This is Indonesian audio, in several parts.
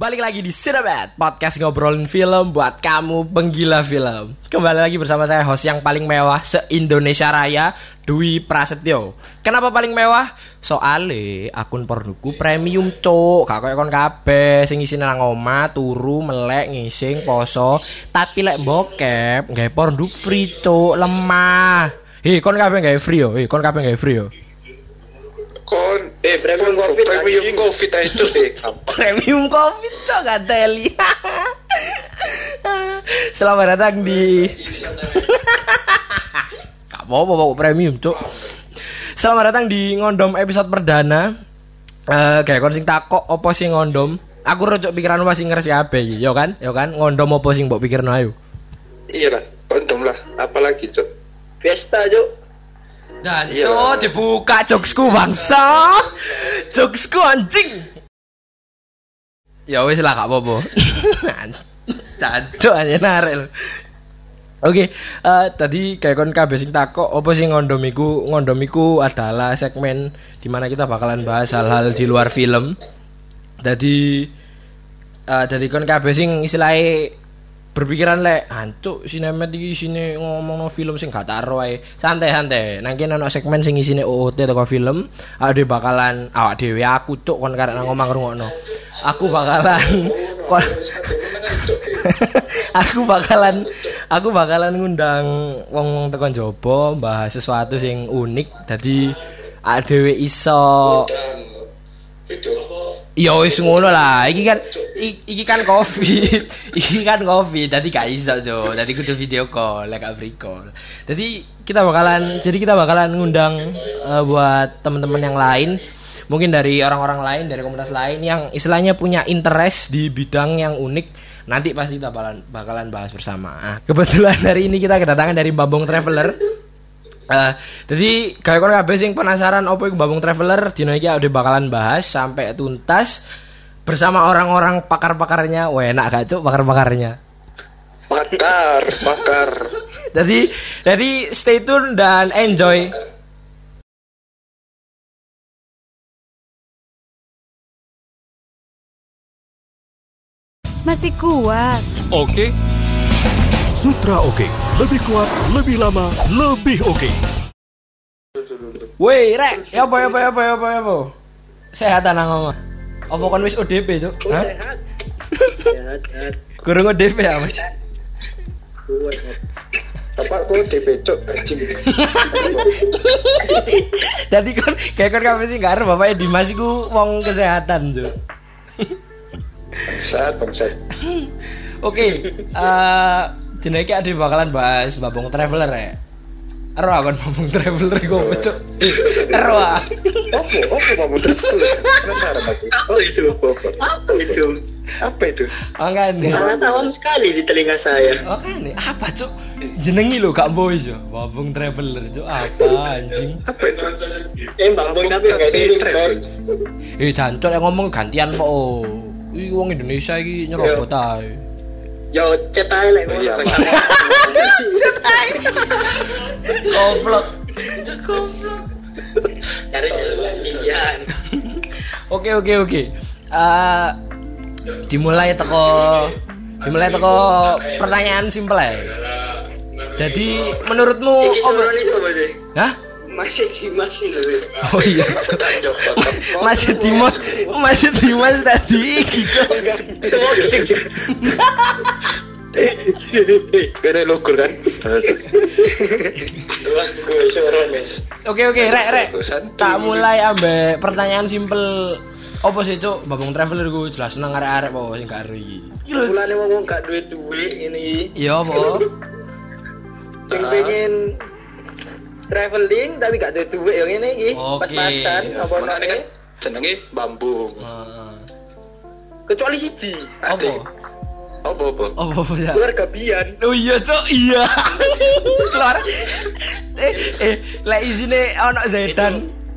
Balik lagi di Cinemat Podcast ngobrolin film buat kamu penggila film. Kembali lagi bersama saya host yang paling mewah se-Indonesia Raya Dwi Prasetyo. Kenapa paling mewah? Soale akun pornoku premium cok Gak kayak kon kabeh Sing isine nang omah, turu, melek, ngising, poso. Tapi lek bokep Gak porno free cok Lemah. Hei kon kabeh gak free yo? Hei kon kabeh free yo Kon Eh, premium covid premium anjing. covid itu sih. Premium Covid cok Gateli Selamat datang di Gak apa-apa pokok premium cok Selamat datang di ngondom episode perdana Eh kayak kon sing takok opo sing ngondom Aku rojok pikiranmu masih ngerti abe iki, yo kan? Yo kan ngondom opo sing mbok pikirno ayo. Iya lah, kondom lah. Apalagi cok. Fiesta, Cuk. Dan Iya. cok dibuka jokesku bangsa. Jokesku anjing. Ya wis lah gak apa-apa. Cancok aja narik. Oke, eh, tadi kayak kon kabeh sing takok apa sih ngondom iku? Ngondom iku adalah segmen di mana kita bakalan bahas hal-hal di luar film. Jadi eh dari kon kabeh sing istilahnya berpikiran lek hancuk sinemet iki isine ngomongno film sing gak taro ae. Santai-santai. Nang kene ono segmen sing isine OOT teko film, awak dhewe bakalan awak dhewe aku cuk kon karek nang omah ngrungokno. Aku bakalan kon aku bakalan aku bakalan ngundang wong-wong tekan jopo bahas sesuatu sing unik. Dadi awak dhewe iso Ya wis ngono lah. Iki kan iki kan Covid. iki kan Covid. Dadi gak iso, Jo. Dadi kudu video call, lek gak free call. Jadi kita bakalan jadi kita bakalan ngundang eh, buat teman-teman yang lain. Mungkin dari orang-orang lain, dari komunitas lain yang istilahnya punya interest di bidang yang unik. Nanti pasti kita bakalan bakalan bahas bersama. Ah, kebetulan hari ini kita kedatangan dari Bambang Traveler. Eh, jadi kayak kon kabeh sing penasaran opo iku Babung Traveler dino iki udah bakalan bahas sampai tuntas bersama orang-orang pakar-pakarnya. Wah, enak gak cuk pakar-pakarnya. Pakar, pakar. Jadi jadi stay tune dan enjoy. Masih kuat. Oke, Sutra Oke, lebih kuat, lebih lama, lebih oke. Woi, rek, ya apa ya apa ya apa ya apa ya apa. Sehatan nang omah. Apa kon wis ODP, Cuk? Hah? Sehat. Sehat, sehat. Kurang ODP ya, Mas. Kuat. Apa kok DP cok anjing. Jadi kon kayak kon kabeh sih gak arep bapaknya Dimas iku wong kesehatan, Cuk. Bangsat, bangsat. Oke, eh iki ade bakalan bahas Babong Traveler ya. Ero akon Babong Traveler iku apa, Cuk? Ero ah. Apa? Apa kamu terus? Penasaran aku. Apa itu? Apa? Itu? Apa itu? Angkan. Sangat awam sekali di telinga saya. Oke nih, apa cuk? Jenengi lho gak boys yo. Babong Traveler cuk apa anjing? Apa itu? Eh, Bang Boy tapi enggak sih. Eh jancuk yang ngomong gantian kok. Oh. Iki wong Indonesia iki nyerobot ae. Yo, chat aja lek ngono. Bang. sama. Goblok. Goblok. Cari jalan. Oke oke oke. Eh dimulai teko dimulai teko pertanyaan simpel ae. Jadi menurutmu apa? Hah? Masih di masih lho. Oh iya. Masih Dimas, masih Dimas tadi gitu. Kene logo kan? Oke oke, rek rek. Tak mulai ambek pertanyaan simpel. Apa sih cuk, Babong Traveler gue jelas nang arek-arek apa sing gak iki. Lho. Mulane wong gak duit-duit ini. Iya apa? Sing pengen traveling tapi gak duit duit yang ini iki. Oke. Pas-pasan apa Mana namanya? kan jenenge. Heeh. Kecuali siji. Apa? Apa apa? Apa apa ya? Keluarga Bian. Oh iya cuk, iya. Keluar. Eh eh lek isine ono Zaidan.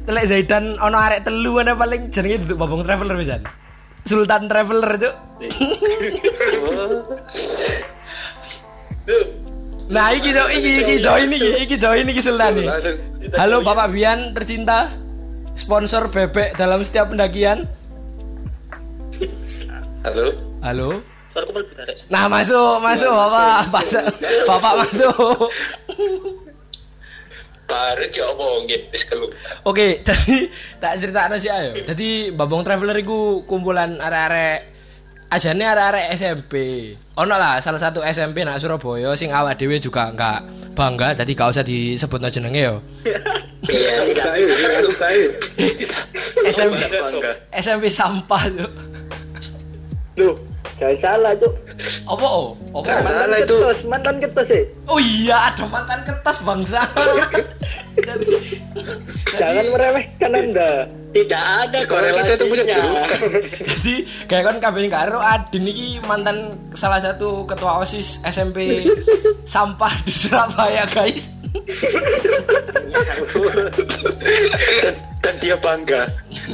Lek Zaidan ono arek telu ana paling jenenge duduk Babong Traveler pisan. Sultan Traveler cuk. Nah, iki cok, iki iki join iki, iki join iki Sultan. Halo Bapak Bian tercinta, sponsor bebek dalam setiap pendakian. Halo. Halo. Nah, masuk, masuk Bapak. Bapak, Bapak masuk. Baru cok omong wis kelu. Oke, tadi tak critakno sih ayo. Dadi Babong Traveler iku kumpulan arek-arek ajane arek-arek SMP. Ono lah salah satu SMP nak Surabaya sing awak dhewe juga enggak bangga jadi gak usah disebutno jenenge yo. Iya, tidak. SMP Bangga. SMP sampah yo. Loh, jangan salah, Cuk. Apa oh? Apa? Jangan Mantan salah itu. mantan ketus ya. Oh iya, ada mantan kertas bangsa. Jadi, Jangan meremehkan Anda. Tidak ada Sekolah kita itu punya julukan. jadi kayak kan kabeh karo Adin iki mantan salah satu ketua OSIS SMP sampah di Surabaya, guys. Dan, dan dia bangga.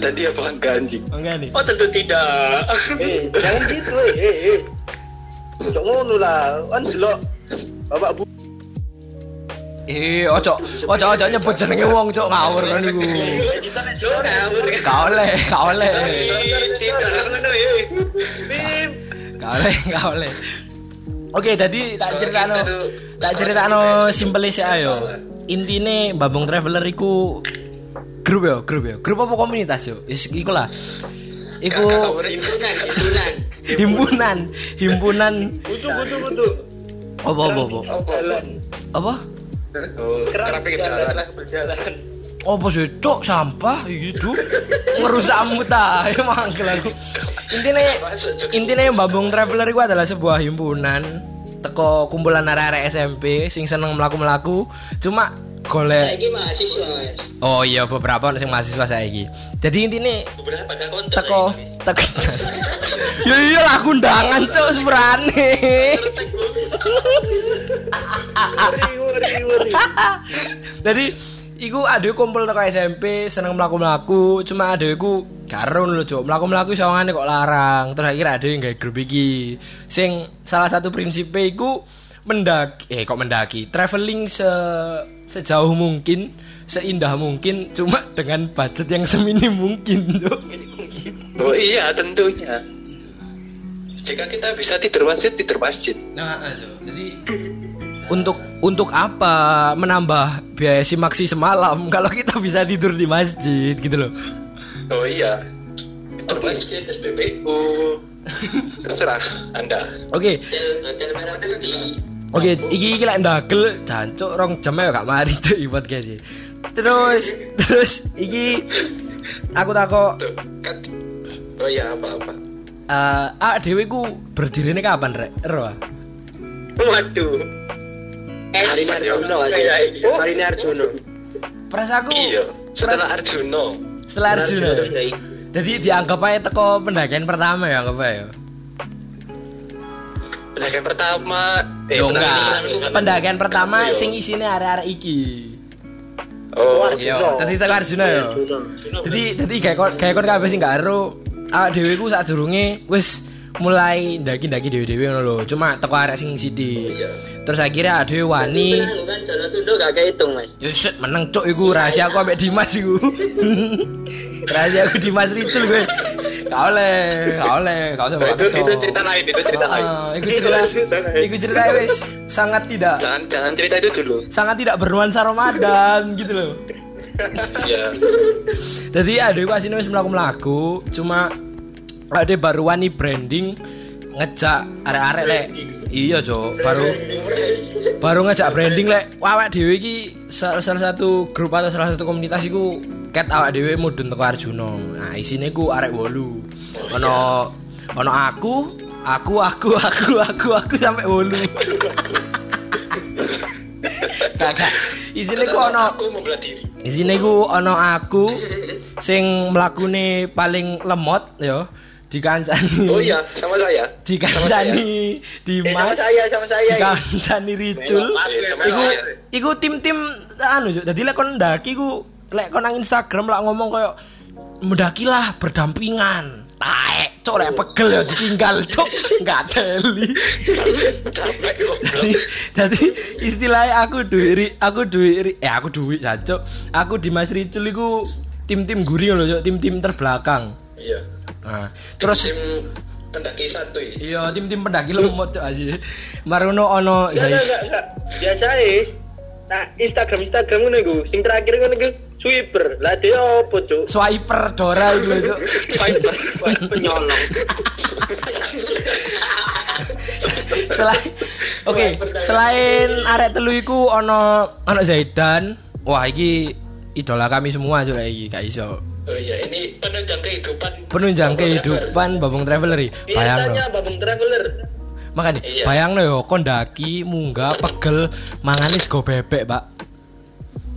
Dan dia bangga anjing. Enggak nih. Oh tentu tidak. Eh, jangan gitu, eh, eh, eh. Cok ngono lah, kan delok Bapak Bu. Eh, ojo, ojo, ojo nyebut jenenge wong, cok ngawur kan iku. Gak oleh, gak oleh. Gak oleh, gak oleh. Oke, tadi tak critakno, tak critakno simpel sih ayo. Intine Babong Traveler iku grup ya, grup ya. Grup apa komunitas yo? Is iku lah. Iku Himpunan, himpunan, himpunan Butuh, butuh, butuh. apa apa apa? Apa? Kerap lah berjalan. Apa sih? Cok sampah gitu ngerusak mood emang aku. Intinya intinya Babong Traveler itu adalah sebuah himpunan teko kumpulan arek-arek SMP sing seneng melaku-melaku cuma golek mahasiswa, Mas. oh iya beberapa sing mahasiswa saiki. Jadi intinya Beberapa teko teko ya iya lah undangan cok seberane wari. Jadi iku adewe kumpul teko SMP seneng mlaku-mlaku, cuma adewe ku karo lho, Cuk. Mlaku-mlaku sawangane kok larang. Terus akhirnya adewe gawe grup iki. Sing salah satu prinsipnya iku mendaki eh kok mendaki traveling se sejauh mungkin seindah mungkin cuma dengan budget yang seminim mungkin Cuk. Oh iya tentunya. Jika kita bisa tidur masjid, tidur masjid. Nah, Cuk. jadi untuk untuk apa menambah biaya simaksi semalam kalau kita bisa tidur di masjid gitu loh. Oh iya. Tidur masjid, SPBU. Terserah Anda. Oke, Hotel Merah Putih. Oke, iki iki lek ndagel jancuk rong jam ya gak mari cuk i podcast iki. Terus terus iki aku takok Tuh. Oh iya apa-apa. eh ah dhewe ku berdirine kapan rek? Ero. ah? Waduh. Hari Arjuno, Oh. Hari Arjuno. Perasaanku Iya, setelah Arjuno. setelah Arjuna. Jadi dianggap aja teko pendakian pertama ya anggap aja. ya? Pendakian pertama. Eh, enggak. Pendakian pertama Yo. sing isine arek-arek iki. Oh, Iya, tadi teko Arjuna ya. Jadi jadi kayak kon kayak kon kabeh sing gak ero awak dhewe ku sadurunge wis mulai ndaki-ndaki dhewe-dhewe ngono lho. Cuma teko arek sing sithik. Terus akhirnya dhewe wani kan jalan tunduk gak kehitung, Mas. Ya shit meneng cuk iku rahasia aku ambek Dimas iku. rahasia aku Dimas Ricul gue. Gak oleh, gak oleh, gak usah itu, itu cerita lain, itu cerita lain. Ah, Iku cerita, iku cerita wis sangat tidak Jangan jangan cerita itu dulu. sangat tidak bernuansa Ramadan gitu loh. Iya. Jadi ada pas ini wis melaku-melaku, cuma ada baru wani branding ngejak arek-arek lek. Iya, Cok. Baru baru ngejak branding lek awak dhewe iki salah, salah satu grup atau salah satu komunitas iku ket awak dhewe mudun teko Arjuna. Nah, isine ku arek 8. Ono ono aku, aku, aku, aku, aku, aku sampai 8. Kakak, isine ku ono Aku mau bela diri. di sini ku ono aku sing mlakune paling lemot ya dikancani. Oh iya, sama saya. Dikancani Dimas. Eh, sama saya, sama saya. Dikancani Ricul. Iku iku tim-tim anu Juk. Dadi lek kon ndaki ku lek kon nang Instagram lak ngomong koyo mendakilah berdampingan. Taek, cok lek pegel ya ditinggal, cok. Enggak teli. Jadi, jadi istilahnya aku duit, aku duit, eh aku duit jancuk. Aku di Mas Ricul iku tim-tim guri loh, tim-tim terbelakang. Iya. Nah, terus tim pendaki satu ya. Iya, tim-tim pendaki lemot cok aja. Marono ono Zai. enggak, enggak, enggak. Biasa ya. Nah, Instagram Instagram ngono iku. Sing terakhir ngono iku swiper. Lah dia opo, Cuk? Swiper Dora iku. Fighter. Wah, penyolong. Selain Oke, selain arek telu iku ono ono Zaidan. Wah, iki idola kami semua cuk iki gak iso. Oh iya, ini penunjang kehidupan. Penunjang driver. kehidupan Babong Traveler. Bayang Biasanya babung traveler. Makanya Iya. bayang yo kondaki munggah pegel mangane sego bebek, Pak.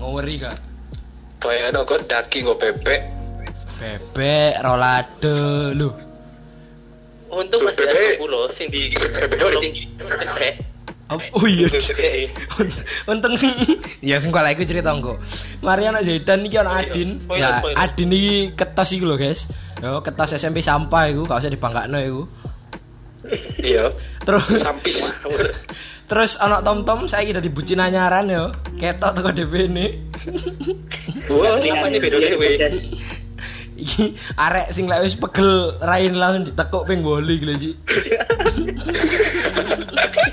Ngaweri gak? Bayangin aku daki nggak bebek. Bebek, rolade, lho. Untung masih ada pulau sing di Bebek. sing. Oh iya. Untung sing ya sing kala iku cerita engko. Mari ana Zaidan iki ana Adin. Spoiler, Ya, spoiler. Adin iki ketos iku lho, guys. Yo, ketos SMP sampah iku, gak usah dibangkakno iku. Iya. Terus Sampis. terus ana Tom-Tom saiki dadi bucin anyaran yo. Ketok teko DP ini. Wah, apa nih video dewe? Iki arek sing lek wis pegel rain langsung ditekuk ping goli gila Ji.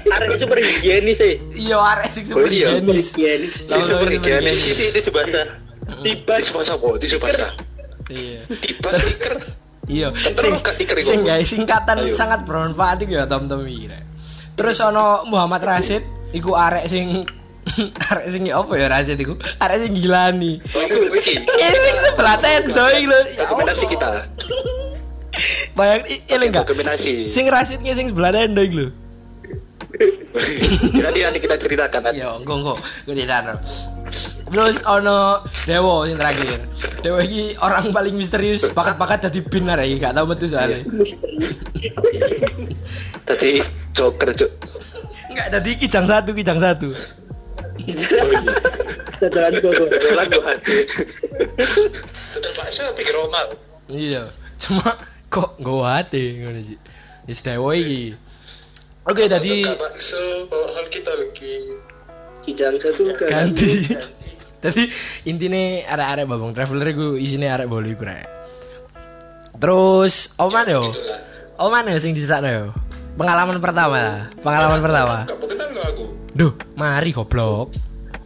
Arek super higienis sih. Iya arek sing super Oh, iya. higienis. Higienis. Si super higienis. Di sebasa. Tiba apa? Di sebasa. Iya. Tiba stiker. Iya, Terus sing sing gawe singkatan sangat bermanfaat iku ya Tom-Tom iki. Rek. Terus ana Muhammad Rasid, iku arek sing arek sing apa ya Rasid iku? Arek sing gilani. Oh, itu iki. Sebelah tendo iki lho. Ya Dokumentasi kita. Bayang ini enggak? Dokumentasi. Sing Rasid sing sebelah tendo iki lho. Nanti nanti kita ceritakan. Iya, engko engko. Gue tidak Terus ono Dewo yang terakhir. Dewo ini orang paling misterius, bakat-bakat jadi bin arek iki, gak tau metu soalnya. Tadi joker cuk. Enggak, jadi kijang satu, kijang satu. Dadan kok. Dolan Tuhan. Betul Pak, saya pikir Roma. Iya. Cuma kok nggak hati ngono sih. Wis Dewo iki. Oke, bawa hal kita lagi. Sidang satu ganti. Jadi intine arek-arek babong traveler iku isine arek bolu iku rek. Terus oman yo. Oman yo sing dicetakno yo. Pengalaman pertama lah. Pengalaman pertama. Kamu kenal nggak aku? Duh, mari goblok.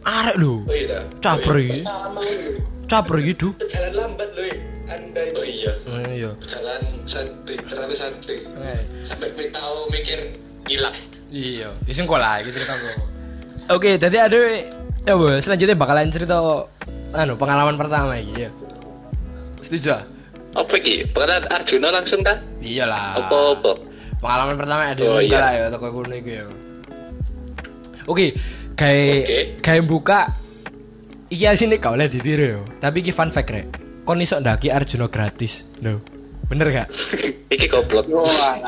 Arek lho. Oh iya. Caper iki. Sama ini. Caper iki, duh. Jalan lambat loh. Anda Oh iya. Oh, iya. Jalan santai, terlalu santai. Eh, Sampai tahu mikir hilang. Iya, iseng kok lah gitu cerita Oke, jadi ada ya bu, selanjutnya bakalan cerita anu pengalaman pertama iki ya. Setuju? ah? Apa ki? Pengalaman Arjuna langsung dah? Iyalah. Apa apa? Pengalaman pertama ada Oh, iya. lah ya toko kuno iku ya. Oke, kayak Oke. kayak buka iki asine gak oleh ditiru yo. Tapi iki fun fact rek. Kon iso ndaki Arjuna gratis. Lho. Bener gak? Iki goblok.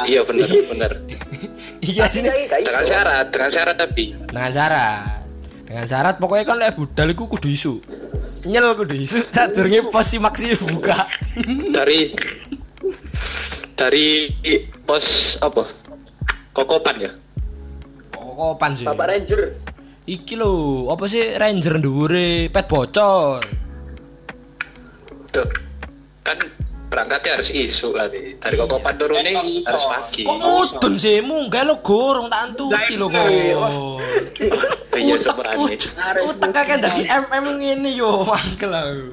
iya bener bener. iki asine Dengan syarat, dengan syarat tapi. dengan syarat. Dengan syarat pokoknya kan lek budal iku kudu isu. Nyel kudu isu sadurunge pos si maksi buka. Dari dari pos apa? Kokopan ya? Kokopan sih. Bapak Ranger. Iki lho, apa sih ranger dhuwure pet bocor. Tuh. Kan berangkatnya harus isu kali. Dari Kokopan turun ini harus pagi. Kok mudun sih munggah lo gorong tak antuti lho kok. Oh, iya sebenarnya. Utek kakek dadi MM ngene yo mangkel aku.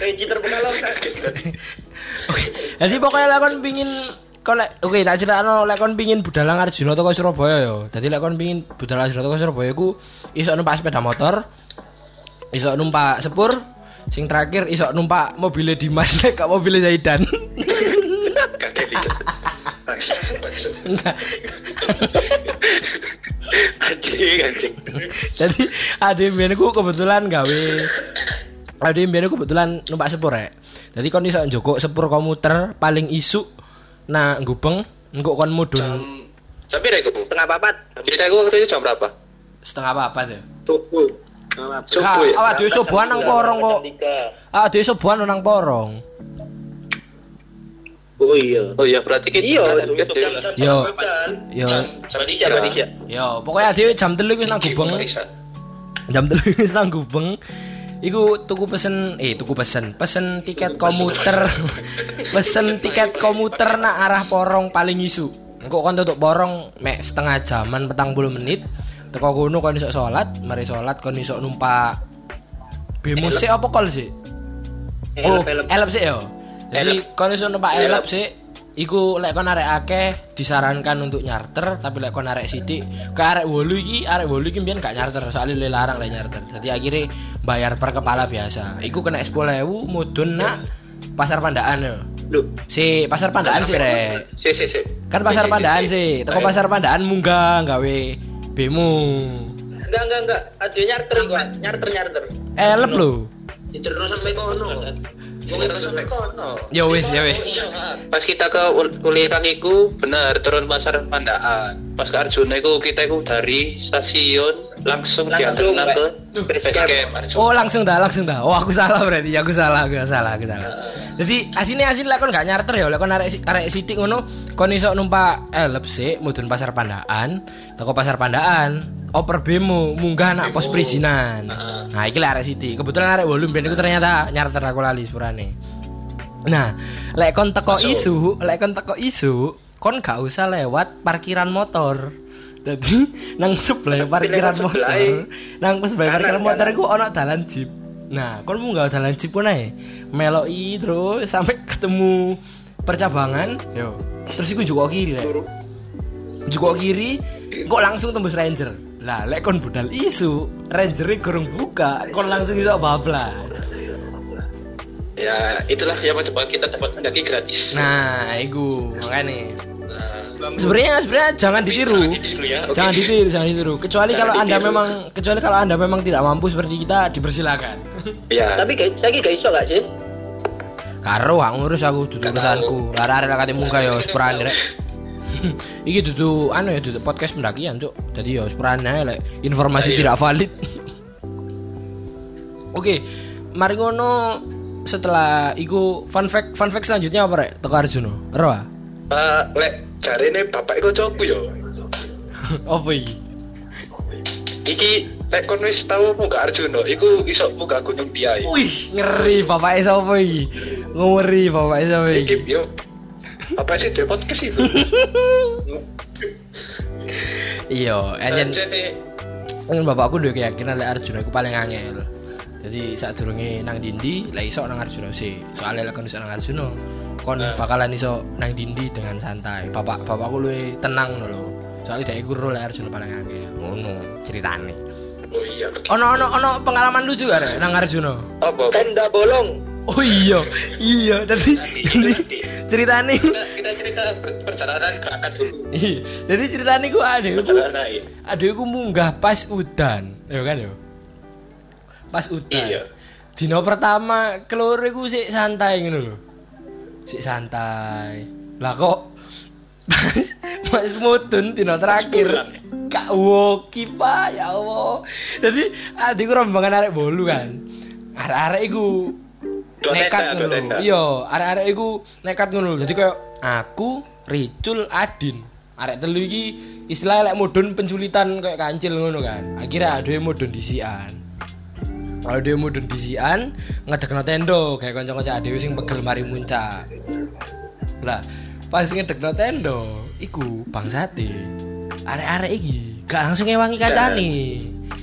Reji terpengalaman. Jadi pokoknya lek kon pingin kon lek oke tak critakno lek kon pingin budalang Arjuna teko Surabaya yo. Dadi lek kon pingin budalang Arjuna teko Surabaya ku iso numpak sepeda motor, iso numpak sepur, sing terakhir iso numpak mobilnya Dimas lek gak mobilnya Zaidan. Enggak. Anjing, anjing. Jadi ada mbiyen ku kebetulan gawe ada mbiyen ku kebetulan numpak sepur rek. Jadi kon iso njogok sepur komuter paling isuk nah gubeng engko kon mudun Jam, jam berapa itu? Tengah papat. Cerita gue waktu itu jam berapa? setengah apa tuh? Subuh. Subuh ya? Awak dhewe subuhan nang porong kok. Awak dhewe subuhan nang porong. Oh iya. Oh iya, berarti kita Iya, ya. Yo. Yo. Indonesia. Yo, pokoknya dhewe jam 3 wis nang gubeng. Jam 3 wis nang gubeng. Iku tuku pesen, eh tuku pesen, pesen tiket komuter, pesen tiket komuter nak arah Porong paling isu. Engko kon tutuk Porong mek setengah jaman petang puluh menit. Teko kono kon iso salat, mari salat kon iso numpak bemo sik apa kol sih? Oh, elep sih yo. Jadi kon iso numpak elep sih. Iku lek kon arek akeh disarankan untuk nyarter, tapi lek kon arek sithik ke arek wolu iki, arek wolu iki mbiyen gak nyarter, soalnya lu larang lek nyarter. Jadi akhirnya bayar per kepala biasa. Iku kena 10.000 mudun nak pasar pandaan yo. Lu, Si pasar pandaan sih rek. Si si si. Kan pasar pandaan sih, teko pasar pandaan munggah gawe bemo. enggak enggak enggak. Ada nyarter iku, nyarter nyarter. Elep lho. Terus sampai kono. Jangan sampai kono. Ya wis, ya wis. Iya, pas kita ke Ul- Ulirang iku benar turun pasar Pandaan. Pas ke Arjuna iku kita iku dari stasiun langsung, Langsung, diantar ke base camp. Oh langsung dah, langsung dah. Oh aku salah berarti, aku salah, aku salah, aku salah. Jadi asine asine lek kon gak nyarter ya, lek kon arek arek sithik ngono, kon iso numpak elep sik mudun pasar Pandaan, teko pasar Pandaan, oper bemo munggah nak pos perizinan. Nah, iki lek arek sithik. Kebetulan arek wolu ben iku ternyata nyarter aku lali sepurane. Nah, lek kon teko Masuk. isu, lek kon teko isu, kon gak usah lewat parkiran motor. Jadi nang sebelah parkiran lewat sebelah, motor, nang sebelah parkiran motor iku ono dalan jeep. Nah, kon munggah dalan jeep pun ae. Meloki terus sampai ketemu percabangan, yo. Terus iku jukok kiri rek. Jukok kiri, kok langsung tembus ranger. Lah, lek kon budal isu, ranger kurang buka, kon langsung iso bablas. Ya, itulah yang coba kita dapat mendaki gratis. Nah, iku makanya. Nah, Sebenarnya sebenarnya jangan ditiru. Jangan ditiru ya, oke. Jangan ditiru, jangan ditiru. Kecuali Jangan kalau Anda ditiru. memang kecuali kalau Anda memang tidak mampu seperti kita, dipersilakan. ya. Tapi kayak saya gak iso gak sih? Karo aku ngurus aku dudu Gak urusanku. tahu. Arek-arek lek kate munggah ya sepurane rek. Iki dudu anu ya dudu podcast pendakian, Cuk. Jadi ya sepurane ae lek informasi Iya. tidak valid. Oke, mari ngono setelah iku fun fact fun fact selanjutnya apa rek? Teko Arjuno. Ero ah? Eh, lek jarine bapak iku cowokku yo. Apa iki? Iki lek kon wis tau munggah Arjuna, iku iso munggah Gunung Diai. Wih, ngeri bapak sapa iki? Ngeri bapak sapa Iki iki? yo. Apa sih dia podcast itu? Iya, anjen kan bapakku duwe keyakinan lek Arjuna iku paling angel. Jadi saat durunge nang dindi, lek iso nang Arjuna sih. Soalnya lek kon iso nang Arjuna, kon Nah. bakalan iso nang dindi dengan santai. Bapak bapakku luwe tenang lho. Soalnya dia guru lek Arjuna paling angel. Ngono ceritane. oh iya. Ono ono ono pengalaman lucu gak Rek, nang Arjuna? Apa? Tenda bolong. Oh iya, iya. Tadi nanti. ceritane Kita, kita cerita per- perjalanan berangkat dulu. Iya, jadi gue ada, gue Perjalanan iya. ada gue munggah pas udan, ya kan ya. Pas udan. Iya. Dino pertama keluar gue sih santai gitu loh, sih santai. Lah kok pas pas mutun dino terakhir kak woki pak ya Allah. Jadi adik gue rombongan arek bolu kan, arek-arek iku nekat ngono. Iya, arek-arek iku nekat ngono. Jadi kayak aku, Ricul, Adin. Arek telu iki istilahnya lek mudun penculitan kayak kancil ngono kan. Akhirnya yang mudun disian. Kalau dia mudun disian, ngedekno tendo kayak kanca-kanca adewe sing pegel mari muncak. Lah, pas ngedekno tendo, iku bangsate. Arek-arek iki gak langsung ngewangi kacane.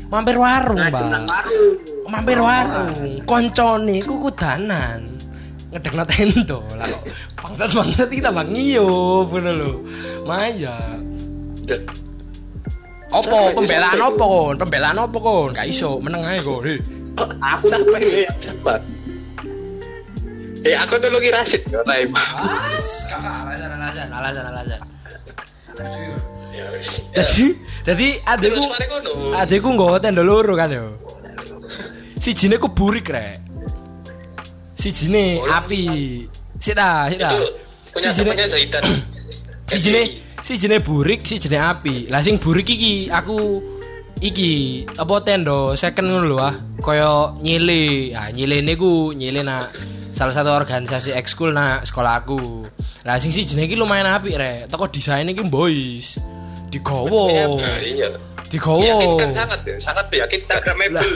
Mampir warung, Bang mampir warung. Koncone ku kudanan. Ngedekno tendo. Lah kok bangsat bangsat kita bang iyo bener lho. Maya. Opo pembelaan opo kon? Pembelaan opo kon? Gak iso meneng ae kok Heh. Aku Siapa ini? Siapa? Eh, aku tuh lagi rasit. Ya, Naim. As, kakak alasan alasan alasan alasan Ya, wis. jadi jadi adekku adekku nggawa tenda loro kan yo si jine ku burik rek si jine Oh, iya. api sik ta sik ta Si jine- si si jene burik si jene api lah sing burik iki aku iki apa tendo? Second ngono lho ah. Kaya nyile ah nyile niku nyile nak salah satu organisasi ekskul nak sekolah aku. Lah sing si jene iki lumayan apik rek. Toko desain iki boys digowo. Nah, iya. Digowo. Meyakinkan sangat ya, sangat meyakinkan. Lah,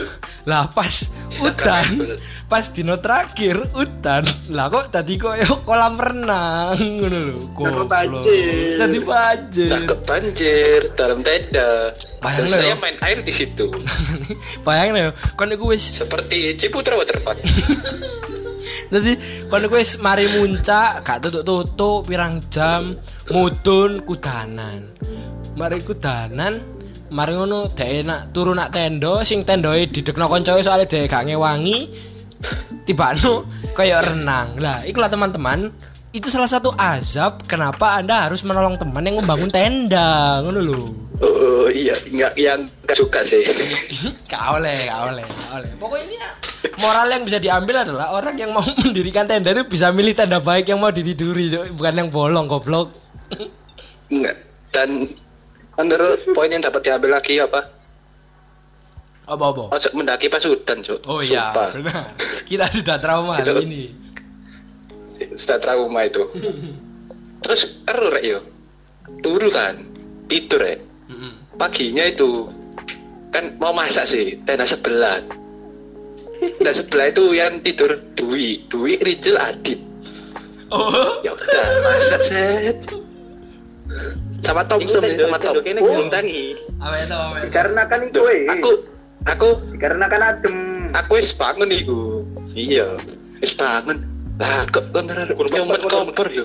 lah pas udan, Instagramable. pas dino terakhir udan, lah kok tadi koyo kolam renang ngono lho. Goblok. banjir. Tadi banjir. Ke banjir dalam tenda. Bayang saya ya. main air di situ. Bayangin ya, kon iku wis Seperti Ciputra Waterpark. Jadi kon iku wis mari muncak, gak tutuk-tutuk pirang jam, mudun kudanan. Mari kudanan, mari ngono dhek enak turu nak tenda, sing tendoe didekno koncoe soalnya dhek gak ngewangi. Tibano kayak renang. Lah, ikulah teman-teman, itu salah satu azab kenapa Anda harus menolong teman yang membangun tenda, ngono lho. Oh iya, enggak yang enggak suka sih. Gak oleh, gak oleh, gak oleh. Pokoknya ini moral yang bisa diambil adalah orang yang mau mendirikan tenda itu bisa milih tenda baik yang mau ditiduri, bukan yang bolong goblok. Enggak. Dan menurut poin yang dapat diambil lagi apa? Apa apa? Ojo mendaki pasudan, Cuk. Oh iya, Sumpah. benar. Kita sudah trauma Itu- hari ini. Sudah trauma itu. Terus eru rek yo. Turu kan. Tidur rek. Mm-mm. Paginya itu kan mau masak sih, tenda sebelah. Tenda sebelah itu yang tidur Dwi, Dwi Rijel Adit. Oh, Ya udah, masak set. Sama Thompson sama Tom. Kene Oh, guntangi. apa itu apa itu? Karena kan itu eh. aku aku Karena kan adem. aku wis bangun iku. Iya, wis bangun. Lah kok kontra nyomet kompor yo.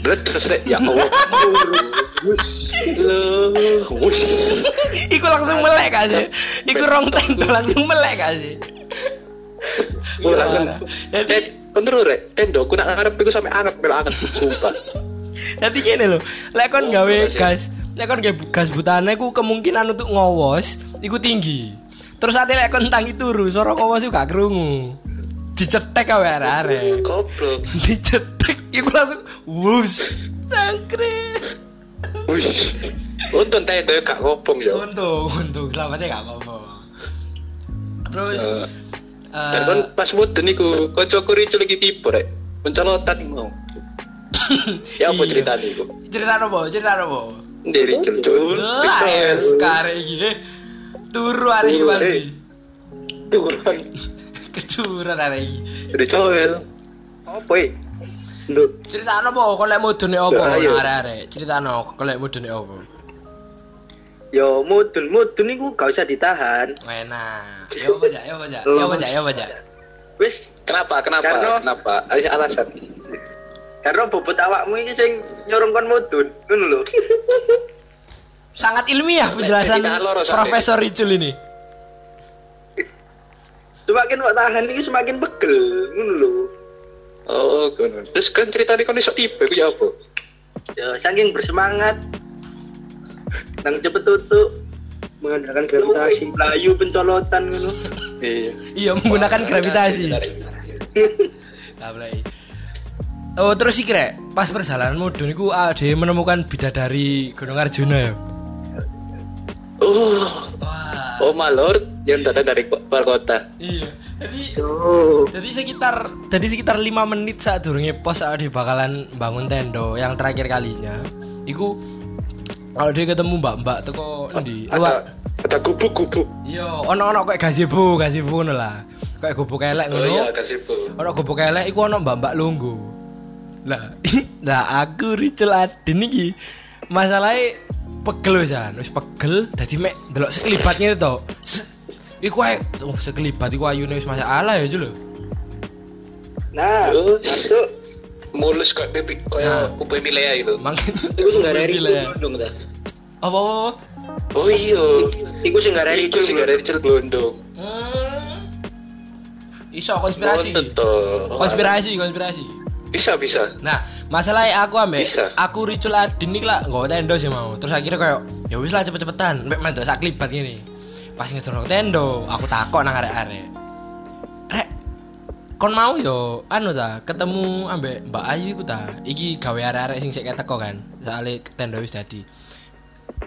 Terus rek ya Allah. Wus. Iku langsung melek gak sih? Iku rong tenda langsung melek gak sih? Aku langsung Jadi Eh, bener rek, tendoku nak ngarep iku sampe anget mel anget sumpah. Jadi gini loh, lek kon Oh, gawe gas, lek kon gawe gas butane ku kemungkinan untuk ngowos iku tinggi. Terus ate lek kon tangi turu, suara ngowos iku gak krungu. Dicetek awe arek. Goblok. Dicetek iku langsung wus. Sangkret. Wus. Untung tenda gak ngopong yo. Untung, untung selamatnya gak apa-apa. Terus Eh, eh, Dan kan pas mudun iku kancaku ricul iki tiba rek. Pencolotan mau. Ya apa Iya. ceritanya iku? cerita apa? Cerita apa? Ricul cul. Lah, AFK arek iki. Turu arek iki pasti. Turun. Kecuran arek iki. Ricul. Apa eh? Nduk. Cerita apa? Kau lek mudune apa? Arek-arek. Cerita kau lek mudune apa? Yo mudun mudun iku gak usah ditahan. Enak. Ya apa? Ya apa aja? Ya apa aja? Ya apa aja? Wis Kenapa? Kenapa? Karena- Kenapa? Ada alasan. Karena bobot awakmu iki sing nyorong kon mudun, ngono lho. Sangat ilmiah penjelasan. Profesor Ricul ini. Semakin kok tahan iki semakin pegel, ngono lho. Oh, ngono. Terus kan ceritanya kon iso tiba ya apa? Ya saking bersemangat nang cepet tutup mengandalkan gravitasi layu pencolotan ngono. Iya. Iya menggunakan gravitasi. Mulai. Oh terus iki rek, pas perjalanan mudun iku ade menemukan bidadari Gunung Arjuna ya. Oh, Wah. oh malor yang datang dari luar kota. Iya. Jadi Oh, Jadi sekitar jadi sekitar 5 menit saat durungnya pos saat dia bakalan bangun tendo yang terakhir kalinya. Iku kalau dia ketemu mbak-mbak teko endi? Ada Luar. ada gubuk-gubuk. Iya, ono-ono kayak gazebo, gazebo ngono lah. Kayak gubuk elek Oh iya, bu. Ono gubuk elek iku ono mbak-mbak lunggu. Lah, lah aku Ricel Adin iki masalahnya pegel wisan, wis pegel dadi mek delok sekelibatnya itu. Iku ae, oh sekelibat iku ayune wis masalah ya lho. nah, Terus? masuk. Mulus kok pipi Nah. kaya kupu milea itu. Mangken. Iku sing gara Gila ya. dong ta. Apa apa? Oh iya. Iku sing gara Itu sih gara Rachel Glondong. Hmm. Iso konspirasi. Konspirasi, konspirasi. Bisa bisa. Nah, masalahnya aku ambek Bisa. aku Ricul Adin iki lah nggawa tendo sih mau. Terus akhirnya kayak ya wis lah cepet-cepetan, mbek mentok sak gini. Pas ngedorong tendo, aku takok nang arek-arek. Rek, kon mau yo anu ta, ketemu ambek Mbak Ayu iku ta. Iki gawe arek-arek sing sik teko kan. Soale tendo wis dadi.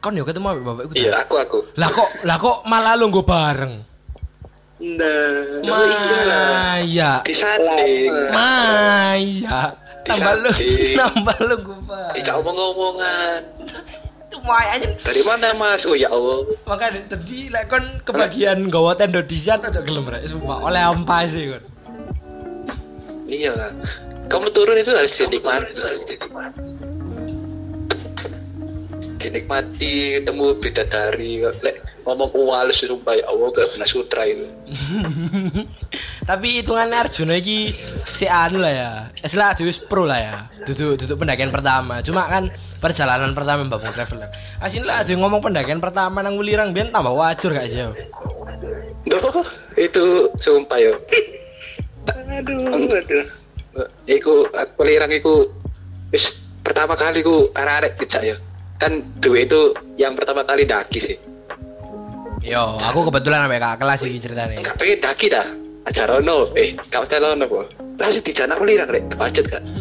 Kon yo ketemu ambek bapak iku ta. Iya, aku aku. Lah kok lah kok malah lu nggo bareng? Nah, Maya. Disaling. Maya. Tambah lu, tambah lu gue Tidak omong-omongan. Lumayan anjing. Dari mana Mas? Oh ya Allah. Makanya tadi lek kon kebagian gawa tenda disan aja gelem rek sumpah oleh ampas sih kon. Iya lah. Kamu turun itu harus dinikmati. Harus dinikmati. Dinikmati ketemu bidadari. Lek ngomong uwales sumpah ya Allah gak pernah sutra itu. Tapi hitungannya Arjuna iki si anu lah ya. Istilah wis pro lah ya. Duduk duduk pendakian pertama. Cuma kan perjalanan pertama Mbak Bung Traveler. Asin lah aja ngomong pendakian pertama nang Wulirang biyen tambah wajur gak sih? yo? Duh, itu sumpah yo. Aduh, aduh. Iku aku lirang iku wis pertama kali ku arek-arek kecak ya. Kan dua itu yang pertama kali daki sih. Yo, aku kebetulan sampai kakak kelas iki ceritanya. Enggak pengen daki dah. Acara ono, eh, kau salah ono kok. Langsung aku lirang rek, kepacet kan.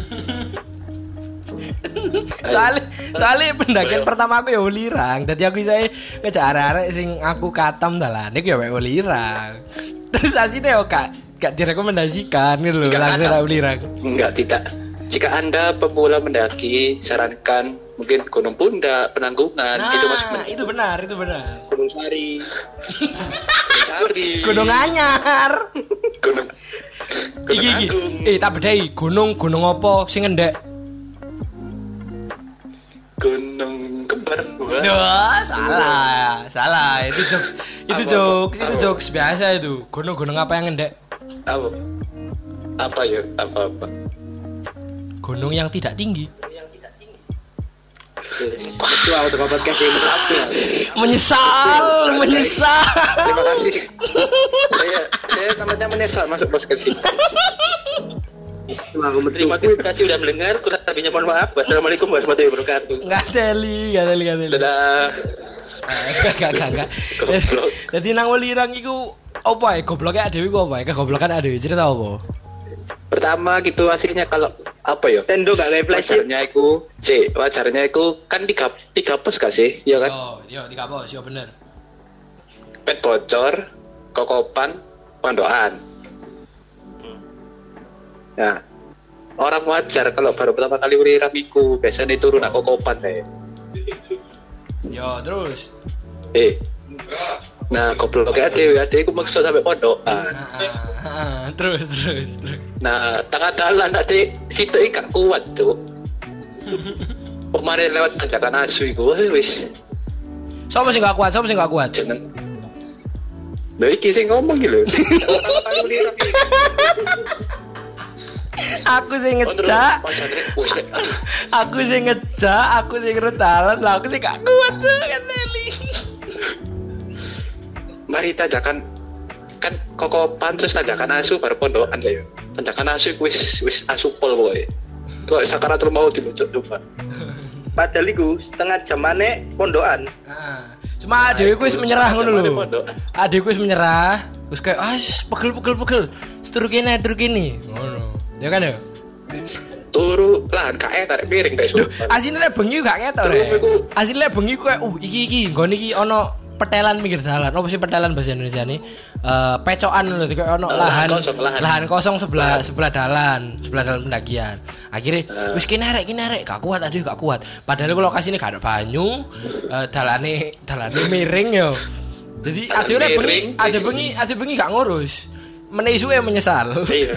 soalnya soalnya pendakian pertama aku ya ulirang tadi aku saya ngejak arek sing aku katam dalan iku ya wae ulirang terus asine yo kak gak direkomendasikan gitu loh Gak langsung ulirang Enggak, tidak. Jika Anda pemula mendaki, sarankan mungkin Gunung Pundak, Penanggungan, nah itu masuk itu benar itu benar Gunung Sari. Gunung Sari. gunung anyar Gunung Gunung iki Agung. eh tak bedai gunung gunung apa sing ngendek Gunung Kembar. Duh, salah, salah. Itu jokes, itu Apa, jokes, apa? itu jokes biasa itu. Gunung-gunung apa yang ngendek? Apa? Apa ya? Apa apa? Gunung yang tidak tinggi. Itu aku tukang podcast ini. Menyesal, menyesal. Terima kasih. saya saya namanya menyesal masuk podcast ini. Terima kasih sudah mendengar. Kurang lebihnya mohon maaf. Wassalamualaikum warahmatullahi wabarakatuh. Nggak teli, nggak teli, nggak teli. Dadah. Gak, gak, gak, gak. Goblok. Jadi nang welirang iku apa ya? Gobloknya adewi ku apa ya? Kegoblokan adewi cerita apa? Pertama gitu hasilnya kalau apa ya? Tendo gak kayak flashback. Wajarnya iku, C, wajarnya iku kan tiga tiga pos gak sih? Iya kan? Yo, yo, tiga bos, yo bener. Pet bocor, kokopan, pondokan. Nah, orang wajar kalau baru pertama kali uriram iku biasanya turun aku kokopan deh. Yo, terus. Eh. Nah, gobloknya ada ada iku maksud sampai pondokan. Ah, ah, ah, terus, terus, terus. Nah, tengah jalan ada situ gak kuat tuh. Kemarin lewat tanjakan asu iku, wah, wis Siapa sih gak kuat? Siapa sih gak kuat? jeneng. Lah iki sing ngomong iki lho. Iki. Aku sih ngejak. aku sih ngejak, aku sih ngerutalan, lah aku sih gak kuat tuh kan Nelly. Mari tanjakan kan kokopan terus tanjakan asu baru pondokan ya tanjakan asu wis wis asu pol pokoknya kok sakaratul mau dilucuk coba Padahal iku setengah jam maneh pondokan. Ah, Cuma adekku wis terus menyerah ngono mana lho. wis menyerah, wis kayak ah pegel pegel pegel. Setur kene, tur kene. Ngono. Ya kan ya? turu lah kae tarik piring deh Duh, sumpah. asine lek bengi gak ketok Terus rek. Asine lek bengi kowe uh iki iki nggone iki ono petelan pinggir dalan. Apa sih petelan bahasa Indonesia nih? Eh pecokan lho kayak ono lahan lahan kosong, lahan. kosong sebelah Lahan. sebelah dalan, sebelah dalan pendakian. Akhirnya Eh. wis rek gak kuat aduh gak kuat. Padahal ku lokasine gak ada banyu, eh, dalane dalane miring yo. Jadi aja lek bengi, aja bengi, aja bengi gak ngurus. Meneh isuke menyesal. iya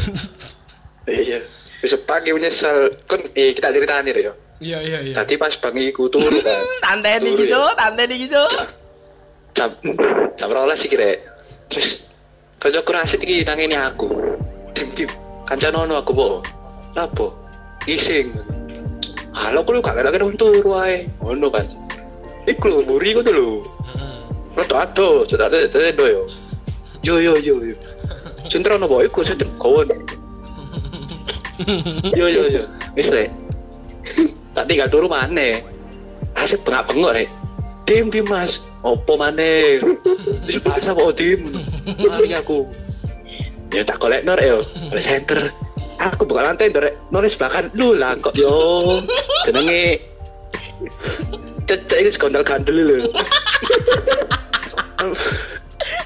iya bisa pagi menyesal kan eh, kita ceritain nih ya Iya iya iya. tadi pas bangi iku turu kan Tanteni Turu iki, ya. Cuk, tanteni jam jam rolas sih kira terus kanca kurasi iki nang ini aku tim tim kanca nono aku bo lapo ising halo aku lu gak ada wong turu wae ngono kan iku lho muri ku tuh lho Roto ato, sudah ada ada do yo. Yo yo yo yo. Sentra no boy ku sentra kawan. Yo yo yo. Le. Tak tinggal turu maneh. Asik bengak-bengok rek. Tim tim mas, opo maneh? Wis bahasa kok tim. Mari aku. Ya tak kolek nor yo. Oleh center. Aku buka lantai ndorek nulis bahkan lu lah kok yo. Jenenge Cecek ini sekondal gandel lho.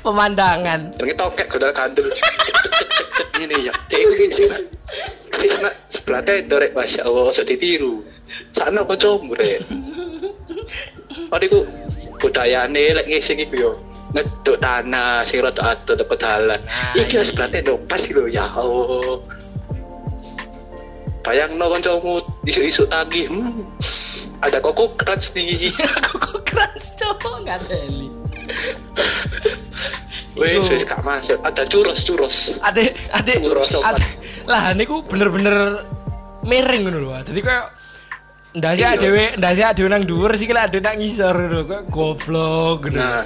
Pemandangan. Jenenge tokek gandel. Cek cek ini ya. Cek ki sing Ini sana sebelah tenda rek Masya Allah, sok ditiru. Sana kok combur. Ora iku budayane lek ngising iku yo ngeduk tanah sing rada ado teko dalan. Nah, Iki iya. harus berarti dong pas lho ya Allah. Bayangno kancamu isu-isu tagi, hmm, ada koko crunch nih. Aku kok keras cowok nggak teli. Wes Iku. wes gak masuk. Ada churros churros. Ade ade Urus coklat. ade lah niku bener-bener miring ngono lho. Dadi koyo ndase Iya. dhewe ndase dhewe nang dhuwur sih kira ade nang ngisor koyo goblok ngono. Nah,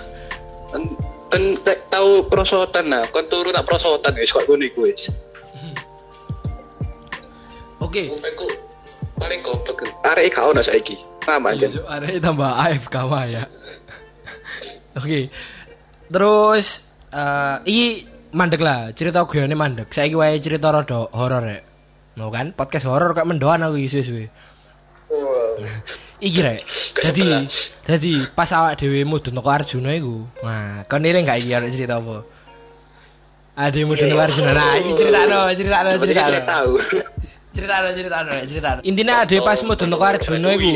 kan kan lek tahu prosotan nah, kon turu nak prosotan wis kok ngono iku wis. Oke. Aku paling goblok. Arek gak ono saiki. Nama aja. Ada tambah AFK mah ya. Oke. Terus iki mandek lah, cerita guyone mandek. Saiki wae cerita rada horor rek. Mau kan podcast horor kayak mendoan aku suwe Iki rek. Jadi Ke sebelah. jadi pas awak dhewe mudhun teko Arjuna iku. Nah, kon ini gak iki arek cerita apa? Ada mudhun teko Arjuna. Nah, iki Sebenarnya saya ceritano. tahu. Ceritano, ceritano, rek, ceritano. Intinya ada pas mudhun teko Arjuna iku.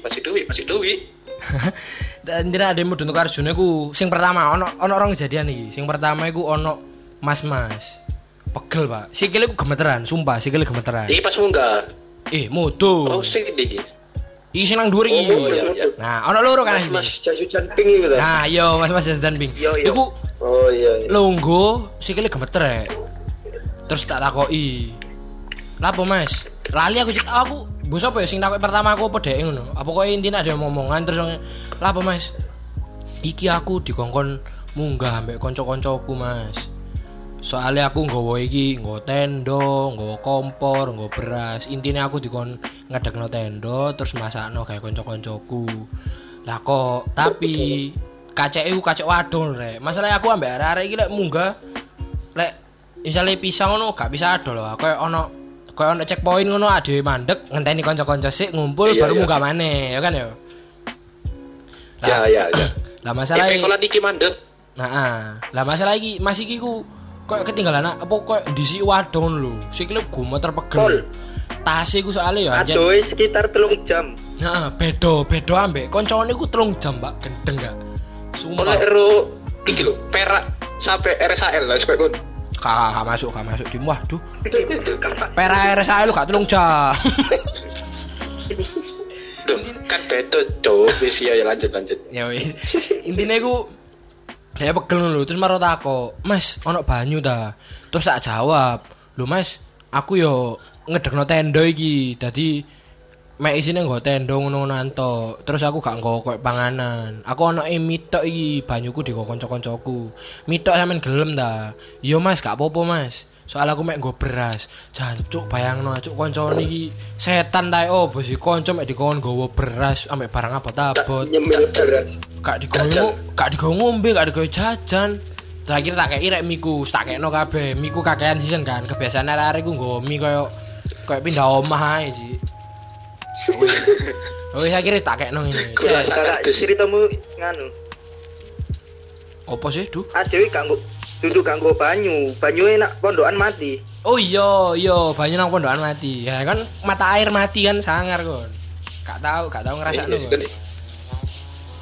Masih duit, masih duit. Dan tidak ada mudun karo Arjuna iku sing pertama ono ono orang kejadian iki. Sing pertama iku ono mas-mas. Pegel, Pak. Sikile iku gemeteran, sumpah sikile gemeteran. Iki pas munggah. Eh, mutu. Oh, sing iki. Iki sing nang dhuwur iki. Oh, iya, iya. Nah, ono loro kan Mas. Mas pink kan. Nah, yo dan Bing. Iya, iya. Iku Oh iya iya. longgo sikile gemeter rek. Terus tak takoki. Lapo Mas? Lali aku aku bos apa ya sing takoki pertama aku apa dhek ngono. Apa kok intine ada omongan terus lapo Mas? Iki aku dikongkon munggah ambek kanca-kancaku Mas. Soalnya aku nggawa iki, nggawa tendo, nggawa kompor, nggawa beras. Intinya aku dikon ngedekno tendo terus masakno kayak kanca-kancaku. Lah kok tapi kacek iku kacek wadon rek. Masalah aku ambek arek-arek iki lek munggah lek misalnya pisang ngono gak bisa ado lho. Kayak ono kayak ono checkpoint ngono ade mandek ngenteni kanca-kanca sik ngumpul Iya, baru iya. munggah maneh, ya kan ya. Ya, ya, ya. Lah masalah Eh, kalau iki mandek. Nah, ah. lah masalah iki Mas iki ku koyo ketinggalan apa koyo disi wadon lho. Sikile gumeter Pol. pegel. Tase ku soalnya ya anjen. Aduh sekitar telung jam. Nah, bedo, bedo ambek koncone ku telung jam, Pak. Gendeng gak? Kalau Sumpah. ero iki lho, perak sampai RSAL lah ngono. Gak, gak masuk, gak masuk di waduh. Pera RSA lu gak telung jam. Duh, kan beda, Cuk. Wis ya ya, lanjut lanjut. ya wis. Intine ku saya pegel lho terus maro tako, "Mas, ono banyu ta?" Terus tak jawab, "Lho Mas, aku yo ngedekno tenda iki. Dadi mek isine nggo tenda ngono-ngono anto. Terus aku gak nggo koyo panganan. Aku ono e mitok iki banyuku digo kanca-kancaku. Mitok sampean gelem ta?" "Yo Mas, gak apa-apa Mas." Soal aku mek nggo beras. Jancuk bayangno acuk kancane iki setan tae oh bos iki kanca mek dikon nggawa beras ambek barang apa tabot. Nyemil beras. Gak digowo, Jajan. gak digowo ngombe, gak digowo jajan. Terakhir tak kei rek miku, tak kekno kabeh. Miku kakean season kan. Kebiasaan arek-arek ku nggawa mie koyo koyo pindah omah ae sih. Wis akhirnya tak kekno ngene. Gula Tes, Kakak kardus. ceritamu nganu. Opo sih, Du? Adewe gak nggo duduk gak nggo banyu. Banyu enak pondokan mati. Oh iya, iya, banyak nang pondokan mati. Ya kan mata air mati kan sangar kon. Gak tahu, gak tahu ngerasakno. Eh, kon. eh,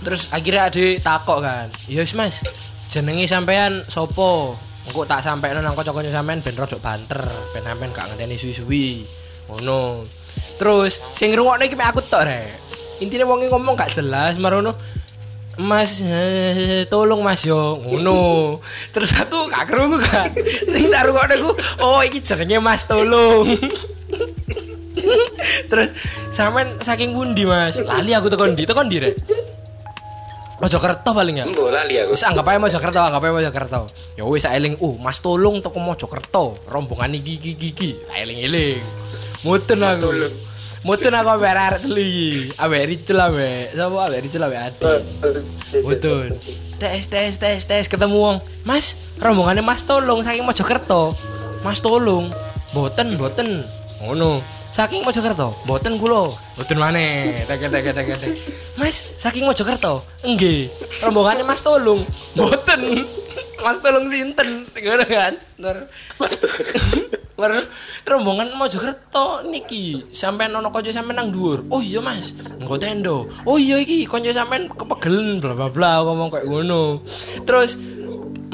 Terus akhirnya ada takok kan. Ya wis Mas, jenenge sampean sopo? Engko tak sampekno nang kanca-kanca sampean ben rodok banter, ben sampean gak ngenteni suwi-suwi. Ngono. Terus sing ngrungokne iki aku tok rek. Intine wonge ngomong gak jelas marono. Mas eh, tolong Mas yo ngono. Terus aku gak krungu kan. Sing tak rungokne ku, oh iki jenenge Mas tolong. Terus sampean saking pundi Mas? Lali aku tekan ndi? Tekan ndi rek? Mojokerto paling ya. Mbok lali aku. Wis anggap ae Mojokerto, anggap ae Mojokerto. Ya wis eling, uh Mas Tolong teko Mojokerto, rombongan iki iki iki. Tak eling-eling. Muten aku. Tolong. Muten aku ambek arek telu iki. Ambek Ricul ambek sapa ambek Ricul ambek Adi. Mutun. Tes tes tes tes ketemu wong. Mas, rombongannya Mas Tolong saking Mojokerto. Mas Tolong. Boten, boten. Ngono. Saking Mojokerto, boten kula. Boten maneh. Tek tek tek tek. Mas, saking Mojokerto. Nggih. Rombongannya Mas Tolong. Boten. Mas Tolong sinten? Ngono kan? Nur. Baru rombongan Mojokerto niki sampean ono kanca sampean nang dhuwur. Oh iya Mas, engko tendo. Oh iya iki kanca sampean kepegelen bla bla bla ngomong kayak ngono. Terus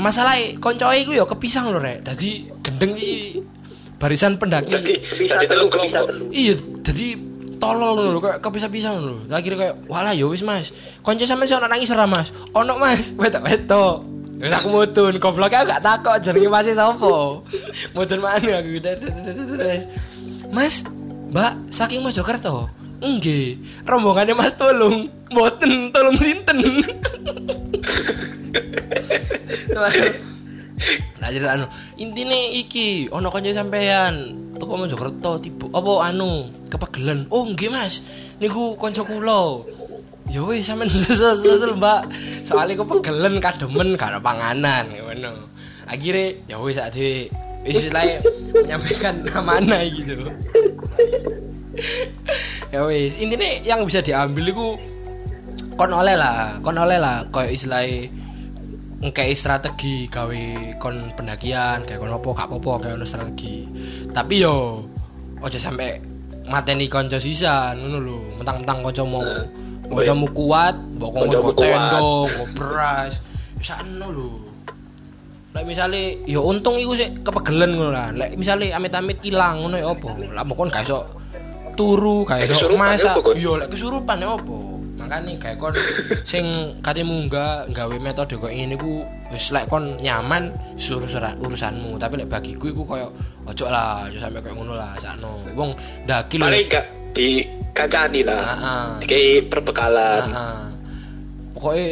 masalahnya koncoe iku ya kepisang lho rek. Dadi gendeng iki barisan pendaki. Jadi telu, kelompok. Iya, jadi tolol lho kayak kepisah-pisah lho. Akhirnya kayak walah ya wis Mas. Konco sampe sih ono nangis ora Mas? Ono Mas, wetok-wetok. Terus aku mudun, goblok aku gak takok jenenge Mas sapa. Mudun mana aku. Mas, Mbak, saking Mojokerto. Nggih, rombongannya Mas tolong. Mboten, tolong sinten. Lah cerita anu, intine iki ono kanca sampean teko Mojokerto tiba apa anu kepegelen. Oh nggih Mas, niku kanca kula. Ya wis sampean susul Mbak. Soale kepegelen kademen gak ada panganan ngono. Akhire ya wis sak dhewe istilahnya menyampaikan amanah gitu. ya wis, intine yang bisa diambil iku kon oleh lah, kon oleh lah koyo istilahnya ngkei strategi gawe kon pendakian kayak kon opo gak apa-apa kayak ono strategi tapi yo ojo sampe mateni konco sisa ngono lho mentang-mentang konco mau Oh, koncomu kuat nggo tendo nggo beras bisa eno lho Lek misale yo untung iku sik kepegelen ngono lah. Lek misale amit-amit ilang ngono ya opo? Lah mokon gak iso turu, gak iso ya masak. Yo lek kesurupan ya opo? Makane kayak kon sing kate munggah gawe metode kok ngene iku wis lek kon nyaman suruh urusanmu, tapi lek bagiku iku koyo ojo lah, aja sampe koyo ngono lah sakno. Wong ndaki lho. Mari gak dikacani lah. Heeh. Dikai perbekalan. Heeh. Pokoke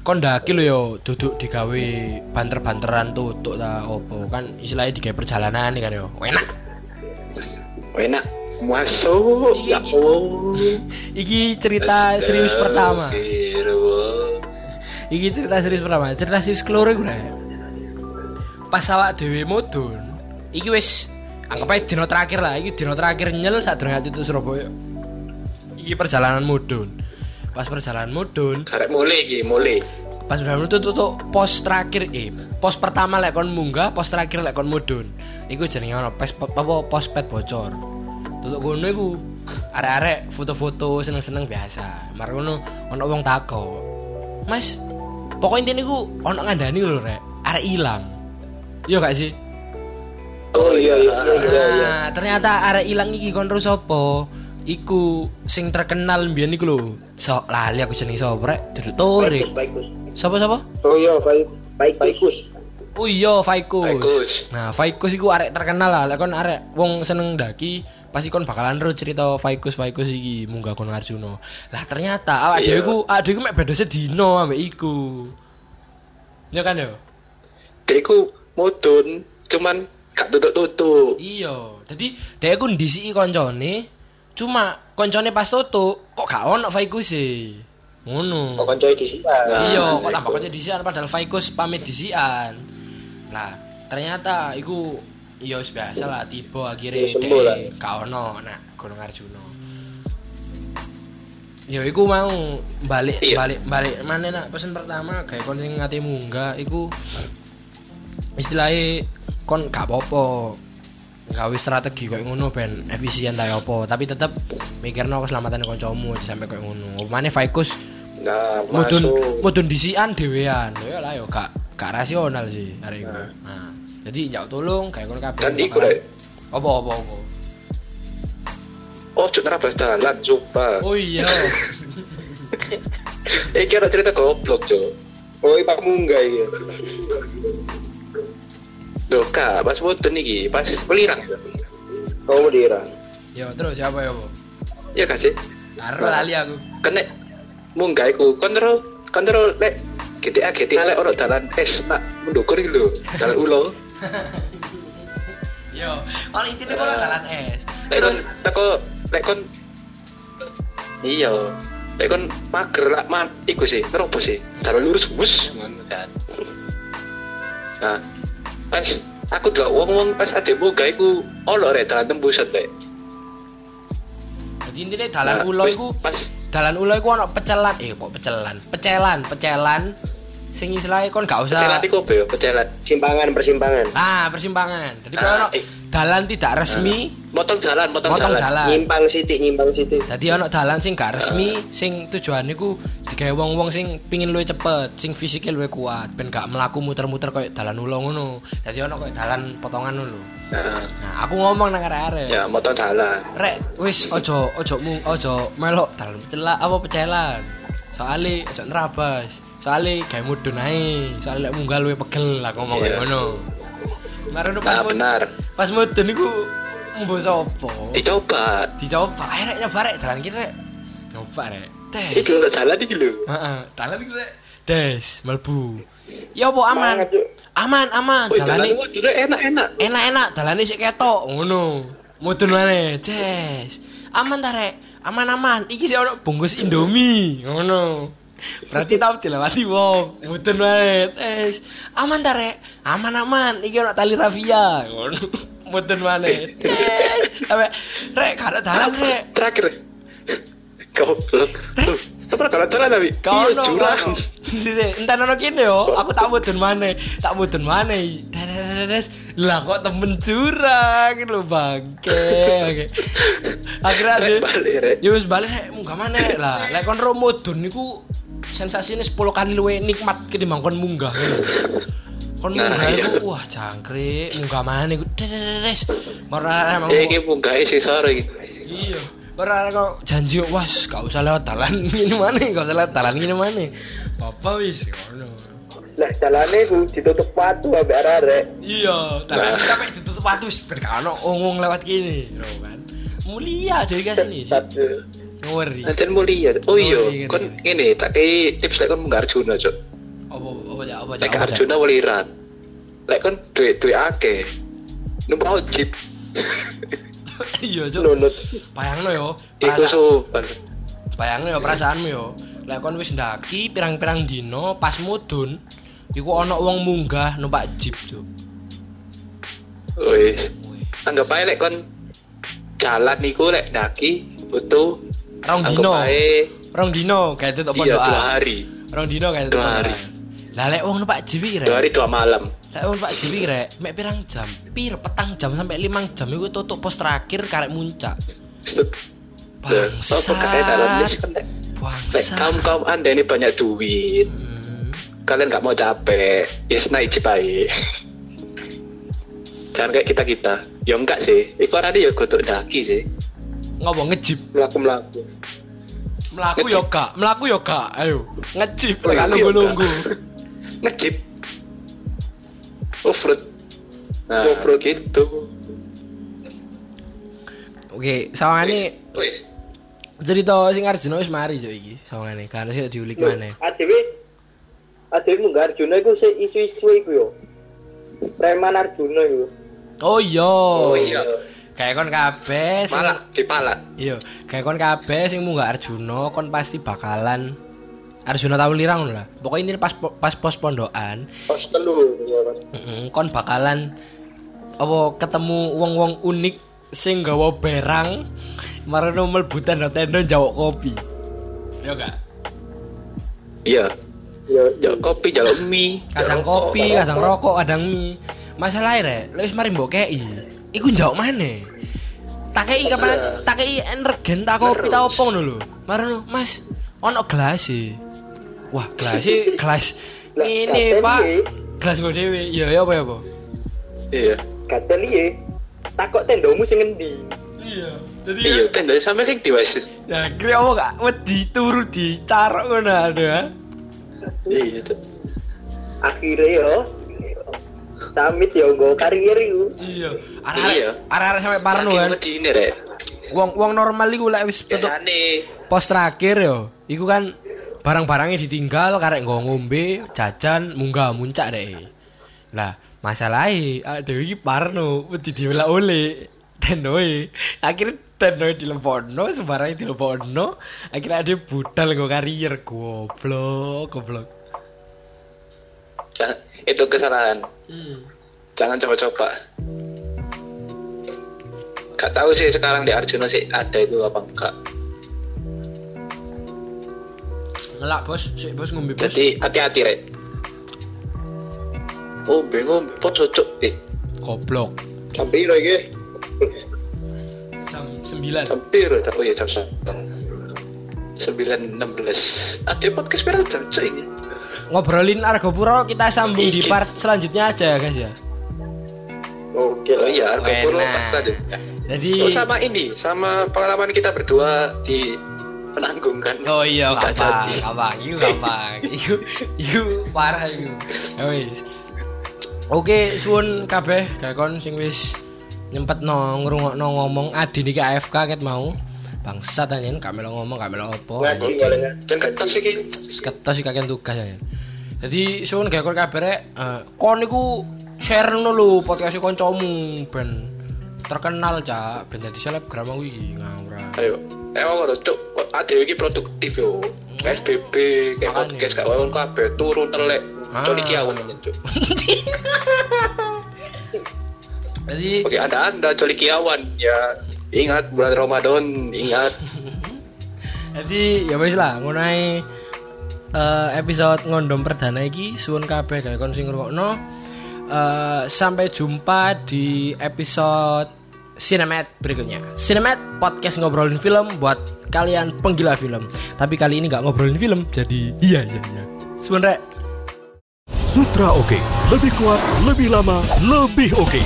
kon ndaki lho yo duduk digawe banter-banteran tutuk ta opo kan istilahnya digawe perjalanan kan yo. Enak. Enak. Masuk. Iki- Ya iki- cerita serius pertama. Iki cerita serius pertama. Cerita serius iku Rek. Pas awak dhewe mudun, iki wis anggap aja dino terakhir lah, iki dino terakhir nyel saat durung itu Surabaya. Iki perjalanan mudun. Pas perjalanan mudun, Karek mulai iki, mulai. pas udah itu tuh pos terakhir eh pos pertama lek kon munggah pos terakhir lek kon mudun. Iku jenenge ono pes apa pos pet bocor. Tutuk kono iku arek-arek foto-foto seneng-seneng biasa. Mar ngono ono wong tako mas pokoknya intinya iku ono ngandani lho rek. Arek ilang. Iya gak sih Oh iya iya iya. Nah, ternyata arek ilang iki kon terus apa? Iku sing terkenal mbiyen iku lho. Sok lali aku jenenge sapa rek? Duduk Torik. Baikus. Sapa sapa? Oh iya, baik. Baikus. Oh iya. Vaikus. Nah, Vaikus iku arek terkenal lah. Lek kon arek wong seneng daki, pasti kon bakalan ro cerita Vaikus Vaikus iki munggah kon Arjuna. Lah ternyata awak Iya. dhewe ku awak dhewe mek beda sedino ambek iku. Ya kan yo? Dek iku mudun, cuman gak tutuk-tutuk. Iya. Jadi dhek ku ndisiki koncone, cuma koncone pas tutuk kok gak ono Vaikus e. Ngono. Kok koncoe di sini? iya, kok tambah kocok disian padahal Vaikus pamit disian. Lah, ternyata iku iya wis biasa lah tiba akhirnya Ya, lah. dek gak ono nak Gunung Arjuna. Ya iku mau balik Iya. balik balik mana nak pesen pertama kayak kon sing ngate munggah iku istilahnya kon gak apa-apa gawe strategi kayak ngono ben efisien ta ya apa tapi tetep mikirno keselamatan kancamu sampe kayak ngono. Opane Vaikus Nah, mudun masuk. mudun disian dhewean ya lah yo gak gak rasional sih hari itu nah jadi jauh tolong kayak ngono kabeh Dan iku, Rek. apa apa apa Oh, cuk nerabas dalan, coba. oh iya Eh, kira cerita goblok, cuk. Oh, iya, Pak Munggah iya. Loh, kak, pas mudun iki, pas melirang. Oh, dirang. yo terus siapa ya bu Iya gak sih? karo Nah. lali aku Kene munggah iku kontrol kontrol lek GTA GTA lek ono dalan es nak mendukur iki lho, dalan ulo. yo kalau intinya kalau jalan es Lek terus teko lek kon Iya. Lek kon mager lak man iku sih, nerobos sih. Dalan lurus kan. Nah, pas aku delok wong-wong pas ade munggah iku ono rek dalan tembusan rek. jadi intinya dalan Nah, ulo iku pas dalan ulo iku ono pecelan eh kok pecelan pecelan pecelan sing istilahnya kon gak usah Pecelan iku apa ya? Pecelan. Simpangan persimpangan. ah persimpangan jadi Ah, kalau ono eh. Dalan tidak resmi Motong jalan, motong, motong jalan. jalan Nyimpang sithik, nyimpang sithik. Jadi ono dalan sing gak resmi, sing tujuan iku digawe wong-wong sing pingin luwih cepet, sing fisiknya luwih kuat, ben gak melaku muter-muter koyo dalan ulung ngono. Jadi ono koyo dalan potongan ngono lho. Nah, aku ngomong nang arek-arek. ya motong jalan. Rek, wis ojo ojo mung ojo melok dalan celak apa pecelan. Soale ojo nerabas. Soale gawe mudun ae. Soale lek munggah luwih pegel lah ngomong kayak ngono. Pas Nah, benar. Pas mudun iku mbo sapa? Dicoba. Dicoba, ayo rek nyoba rek dalan rek. Coba rek. Tes. Iki lho jalan iki lho. Heeh, dalan iki rek. Des, melbu. Ya apa aman? Aman, aman. Dalane enak-enak. enak-enak, dalane sik ketok ngono. Mudun maneh, Des. Aman ta rek? Aman-aman. Iki sik ono bungkus Indomie, ngono. Berarti tau dilewati wong. Mudun maneh, Des. Aman ta rek? Aman-aman. Iki ono tali rafia, maneh. Des. Sampe rek karo dalan rek. Terakhir. Goblok. Loh, Apa kalau jalan tapi? Kau Iya, jurang. Entah nono kene yo, aku tak mudun maneh, tak mudun maneh. Des, lah kok temen jurang lho bangke. Oke. Akhirnya balik, Rek. Ya wis balik rek, munggah maneh lah. Lek kon ro mudun niku sensasine 10 kali luwih nikmat ketimbang kon munggah. Kon Nah, munggah iya. iku wah jangkrik, munggah maneh iku des. Ora emang Ya iki munggah sih sore iki. Iya. Ora kok janji was gak usah lewat dalan ini mana, gak usah lewat dalan ini mana. Papa wis ngono. Lah jalane ku ditutup watu ambek arek. Iya, dalan ini sampai ditutup batu wis ben gak ono ongong lewat kini, lho kan. Mulia dari sini sih. Satu. Ngeri. Nanti mulia. Oh Oh, iya, iya, kon ngene tak kei tips lek kon munggah Arjuna, Cuk. Apa apa ya apa ya. Lek? Arjuna weliran. Lek kon duit-duit akeh. Numpak jeep. Iya, Cuk. Nunut. Bayangno yo. Iku sopan. Bayangno yo perasaanmu yo. Lek kon wis ndaki pirang-pirang dino pas mudun iku ono wong munggah numpak jeep, Cuk. Wis. Anggap ae lek kon jalan niku lek daki butuh Rong dino. Rong dino kayak tutup iya pondokan. dua hari. Rong dino kayak Dua hari. Lah lek wong numpak jeep iki, Rek. Dua hari dua malam. Lek wong numpak jeep iki, Rek, mek pirang jam? Pir petang jam sampai limang jam iku tutup pos terakhir karek muncak. Bangsa. Apa list kan Bangsa. kaum-kaum Anda ini banyak duit. Hmm. Kalian nggak mau capek, yes naik jeep ae. Jangan kayak kita-kita. Ya enggak sih. Iku arane ya kutuk daki sih. Ngopo ngejip? Melaku Ngejip. yo gak, melaku yo gak. Ayo, ngejip Melaku lek gak yo nunggu-nunggu. Ngejip. Offroad. Nah, Offroad. gitu. Oke, sawangane Wis. cerita sing Arjuna wis mari yo iki. Sawangane kan sik diulik maneh. Adewe Adewe munggah Arjuna iku sik isu-isu iku yo. Preman Arjuna iku. Oh iya. Oh iya. Kayak kon kabeh sing Palak, dipalak. Iya, kayak kon kabeh sing munggah Arjuna kon pasti bakalan Arjuna tahu lirang ngono lah. Pokoknya ini pas pas pos pondokan, Pas telu ya mm, kon bakalan apa ketemu wong-wong unik sing gawa berang marano mlebu tenda-tenda njawuk kopi. Ya gak? Iya. Ya Jaluk kopi, jaluk mie. Kadang kopi, kadang rokok, kadang mie. Masalah rek, lek wis mari mbok kei. Iku njawuk maneh. Tak kei kapan tak kei energen tak kopi tak opo ngono lho. Mas, ono gelas e. Wah, gelas e gelas Lah, ini, Pak. Gelas gue dhewe. Iya, ya apa ya, apa? Iya. Gatel iye. Takok tendomu sing endi? Iya. Jadi Iya, tenda sampe sing diwasi. Ya, kira apa gak wedi turu dicarok ngono ada. Iya. Akhirnya yo Samit yo nggo karier iku. Iya. Iya. Arek-arek arek-arek sampai parno Saking kan. medine rek. Wong wong normal iku lek wis pos terakhir yo iku kan barang-barangnya ditinggal karek nggo ngombe jajan munggah muncak deh lah masalahnya ada iki parno wedi diwela oleh tendoe akhirnya tendoe dilepono sembarang dilepono akhirnya ada budal nggo karier goblok goblok itu kesalahan. hmm. Jangan coba-coba. Gak tahu sih sekarang di Arjuna sih ada itu apa enggak. ngelak bos sik bos ngombe bos Jadi hati-hati rek. Oh, bingung, pot cocok eh. goblok piro iki? Jam 9. Jam piro? Jam oh ya jam sembilan enam belas. Ada podcast berapa jam cuy Ngobrolin Argopuro kita sambung di part selanjutnya aja guys ya. Oke Oh iya, Argo Puro pas ada. Jadi Oh sama ini, sama pengalaman kita berdua di penanggung kan. Oh iya gampang, jadi. gampang, itu gampang, itu itu parah itu. Ya wis. Oke, suwun kabeh gak kon sing wis nyempet no ngrungokno ngomong adi niki AFK ket mau. Bangsat anjen gak melo ngomong, gak melo ya. Dan iki Ketos sih kakek tugas ya. Jadi suwun gak kon kabeh rek, eh, kon niku share no lho podcast kancamu ben terkenal cak ben dadi selebgram aku iki ngawur. ayo. Emang ngono cuk, ada iki produktif yo. PSBB kayak Makanya. podcast gak wae kabeh turu telek. Ah. Cuk. Jadi Oke, ada Anda coli kiawan ya. Ingat bulan Ramadan, ingat. Jadi ya wis lah ngono ae eh, episode ngondom perdana iki suwun kabeh gawe kon sing ngrungokno. Eh, sampai jumpa di episode Cinemat berikutnya. Cinemat podcast ngobrolin film buat kalian penggila film. Tapi kali ini nggak ngobrolin film, jadi iya iya iya. Rek. Sutra Oke, lebih kuat, lebih lama, lebih oke.